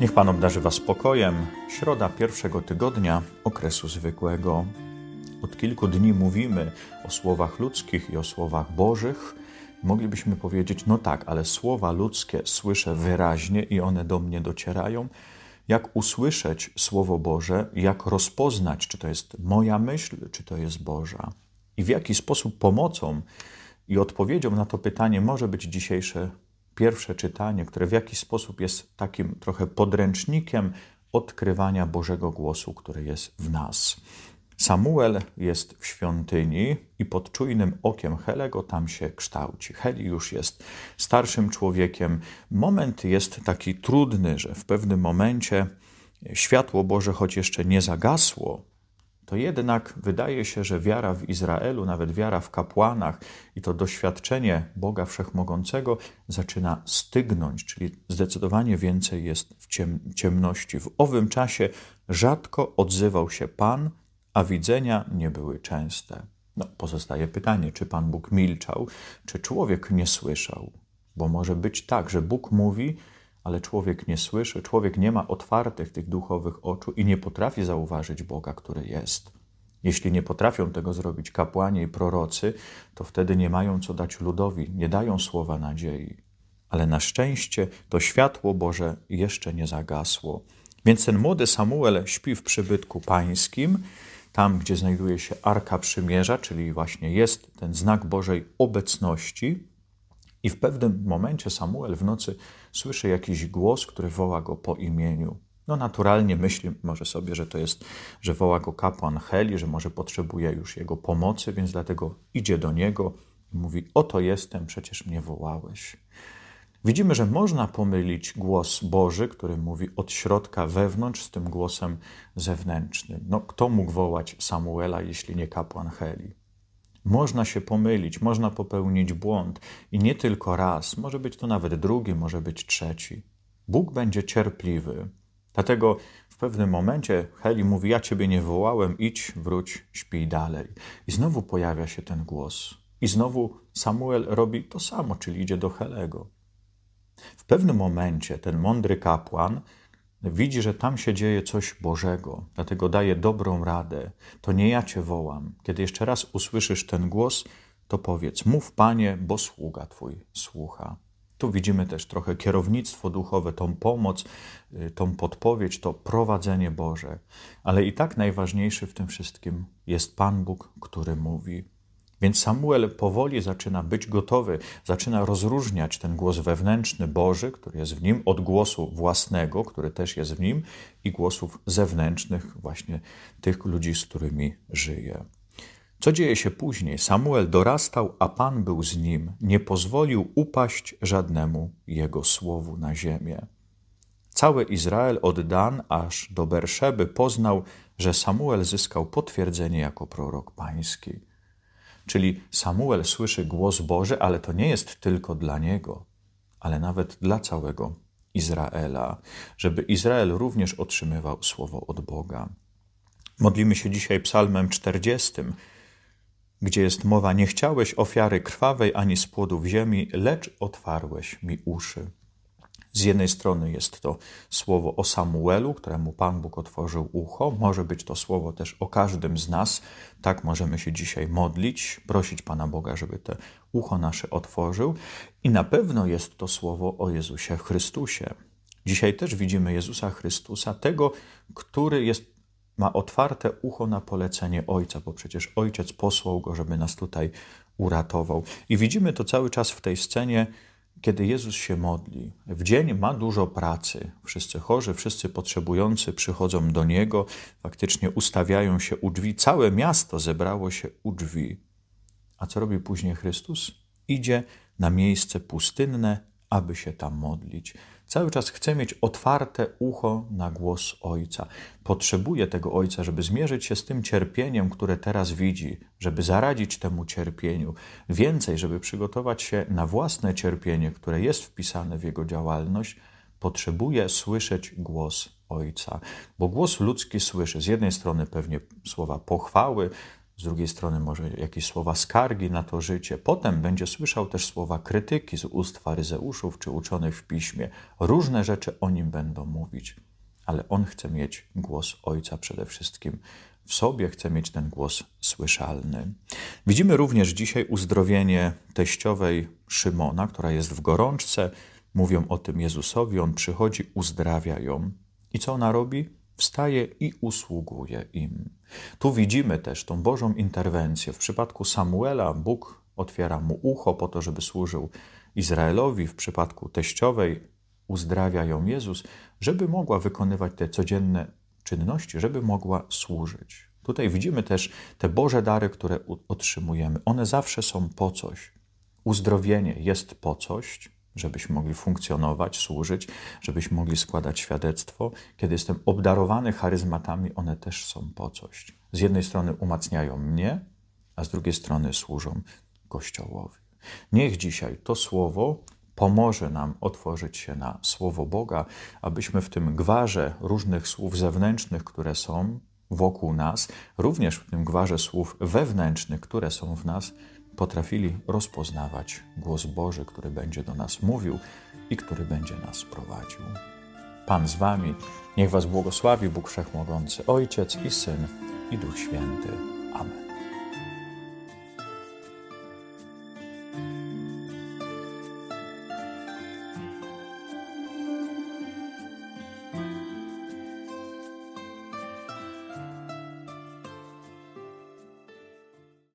Niech Pan obdarzy Was spokojem. Środa pierwszego tygodnia okresu zwykłego. Od kilku dni mówimy o słowach ludzkich i o słowach bożych. Moglibyśmy powiedzieć, no tak, ale słowa ludzkie słyszę wyraźnie i one do mnie docierają. Jak usłyszeć Słowo Boże, jak rozpoznać, czy to jest moja myśl, czy to jest Boża. I w jaki sposób pomocą i odpowiedzią na to pytanie może być dzisiejsze pierwsze czytanie, które w jakiś sposób jest takim trochę podręcznikiem odkrywania Bożego głosu, który jest w nas. Samuel jest w świątyni i pod czujnym okiem Helego tam się kształci. Heli już jest starszym człowiekiem. Moment jest taki trudny, że w pewnym momencie światło Boże, choć jeszcze nie zagasło, to jednak wydaje się, że wiara w Izraelu, nawet wiara w kapłanach i to doświadczenie Boga Wszechmogącego zaczyna stygnąć, czyli zdecydowanie więcej jest w ciemności. W owym czasie rzadko odzywał się Pan, a widzenia nie były częste. No, pozostaje pytanie, czy Pan Bóg milczał, czy człowiek nie słyszał. Bo może być tak, że Bóg mówi, ale człowiek nie słyszy, człowiek nie ma otwartych tych duchowych oczu i nie potrafi zauważyć Boga, który jest. Jeśli nie potrafią tego zrobić kapłani i prorocy, to wtedy nie mają co dać ludowi, nie dają słowa nadziei. Ale na szczęście to światło Boże jeszcze nie zagasło. Więc ten młody Samuel śpi w przybytku pańskim, tam gdzie znajduje się Arka Przymierza, czyli właśnie jest ten znak Bożej obecności, i w pewnym momencie Samuel w nocy słyszy jakiś głos, który woła go po imieniu. No naturalnie myśli może sobie, że to jest, że woła go kapłan Heli, że może potrzebuje już jego pomocy, więc dlatego idzie do niego i mówi: Oto jestem, przecież mnie wołałeś. Widzimy, że można pomylić głos Boży, który mówi od środka wewnątrz, z tym głosem zewnętrznym. No, kto mógł wołać Samuela, jeśli nie kapłan Heli? Można się pomylić, można popełnić błąd i nie tylko raz, może być to nawet drugi, może być trzeci. Bóg będzie cierpliwy. Dlatego w pewnym momencie Heli mówi: Ja ciebie nie wołałem, idź, wróć, śpij dalej. I znowu pojawia się ten głos. I znowu Samuel robi to samo, czyli idzie do Helego. W pewnym momencie ten mądry kapłan widzi, że tam się dzieje coś Bożego, dlatego daje dobrą radę. To nie ja cię wołam. Kiedy jeszcze raz usłyszysz ten głos, to powiedz: Mów, panie, bo sługa twój słucha. Tu widzimy też trochę kierownictwo duchowe, tą pomoc, y, tą podpowiedź, to prowadzenie Boże. Ale i tak najważniejszy w tym wszystkim jest Pan Bóg, który mówi: więc Samuel powoli zaczyna być gotowy, zaczyna rozróżniać ten głos wewnętrzny Boży, który jest w nim, od głosu własnego, który też jest w nim, i głosów zewnętrznych, właśnie tych ludzi, z którymi żyje. Co dzieje się później? Samuel dorastał, a Pan był z nim, nie pozwolił upaść żadnemu jego słowu na ziemię. Cały Izrael od Dan aż do Berszeby poznał, że Samuel zyskał potwierdzenie jako prorok pański. Czyli Samuel słyszy głos Boży, ale to nie jest tylko dla niego, ale nawet dla całego Izraela, żeby Izrael również otrzymywał słowo od Boga. Modlimy się dzisiaj Psalmem 40, gdzie jest mowa: Nie chciałeś ofiary krwawej ani z płodów ziemi, lecz otwarłeś mi uszy. Z jednej strony jest to słowo o Samuelu, któremu Pan Bóg otworzył ucho. Może być to słowo też o każdym z nas. Tak możemy się dzisiaj modlić, prosić Pana Boga, żeby to ucho nasze otworzył. I na pewno jest to słowo o Jezusie Chrystusie. Dzisiaj też widzimy Jezusa Chrystusa, tego, który jest ma otwarte ucho na polecenie Ojca, bo przecież Ojciec posłał go, żeby nas tutaj uratował. I widzimy to cały czas w tej scenie kiedy Jezus się modli, w dzień ma dużo pracy. Wszyscy chorzy, wszyscy potrzebujący przychodzą do Niego, faktycznie ustawiają się u drzwi. Całe miasto zebrało się u drzwi. A co robi później Chrystus? Idzie na miejsce pustynne, aby się tam modlić. Cały czas chce mieć otwarte ucho na głos Ojca. Potrzebuje tego Ojca, żeby zmierzyć się z tym cierpieniem, które teraz widzi, żeby zaradzić temu cierpieniu. Więcej, żeby przygotować się na własne cierpienie, które jest wpisane w jego działalność, potrzebuje słyszeć głos Ojca. Bo głos ludzki słyszy z jednej strony pewnie słowa pochwały, z drugiej strony może jakieś słowa skargi na to życie. Potem będzie słyszał też słowa krytyki z ust faryzeuszów czy uczonych w piśmie. Różne rzeczy o nim będą mówić, ale on chce mieć głos Ojca przede wszystkim w sobie, chce mieć ten głos słyszalny. Widzimy również dzisiaj uzdrowienie teściowej Szymona, która jest w gorączce. Mówią o tym Jezusowi, on przychodzi, uzdrawia ją. I co ona robi? Wstaje i usługuje im. Tu widzimy też tą Bożą interwencję. W przypadku Samuela Bóg otwiera mu ucho po to, żeby służył Izraelowi. W przypadku teściowej uzdrawia ją Jezus, żeby mogła wykonywać te codzienne czynności, żeby mogła służyć. Tutaj widzimy też te Boże dary, które otrzymujemy. One zawsze są po coś. Uzdrowienie jest po coś, żebyśmy mogli funkcjonować, służyć, żebyśmy mogli składać świadectwo. Kiedy jestem obdarowany charyzmatami, one też są po coś. Z jednej strony umacniają mnie, a z drugiej strony służą Kościołowi. Niech dzisiaj to słowo pomoże nam otworzyć się na Słowo Boga, abyśmy w tym gwarze różnych słów zewnętrznych, które są wokół nas, również w tym gwarze słów wewnętrznych, które są w nas, potrafili rozpoznawać głos Boży, który będzie do nas mówił i który będzie nas prowadził. Pan z Wami, niech Was błogosławi Bóg Wszechmogący, Ojciec i Syn i Duch Święty. Amen.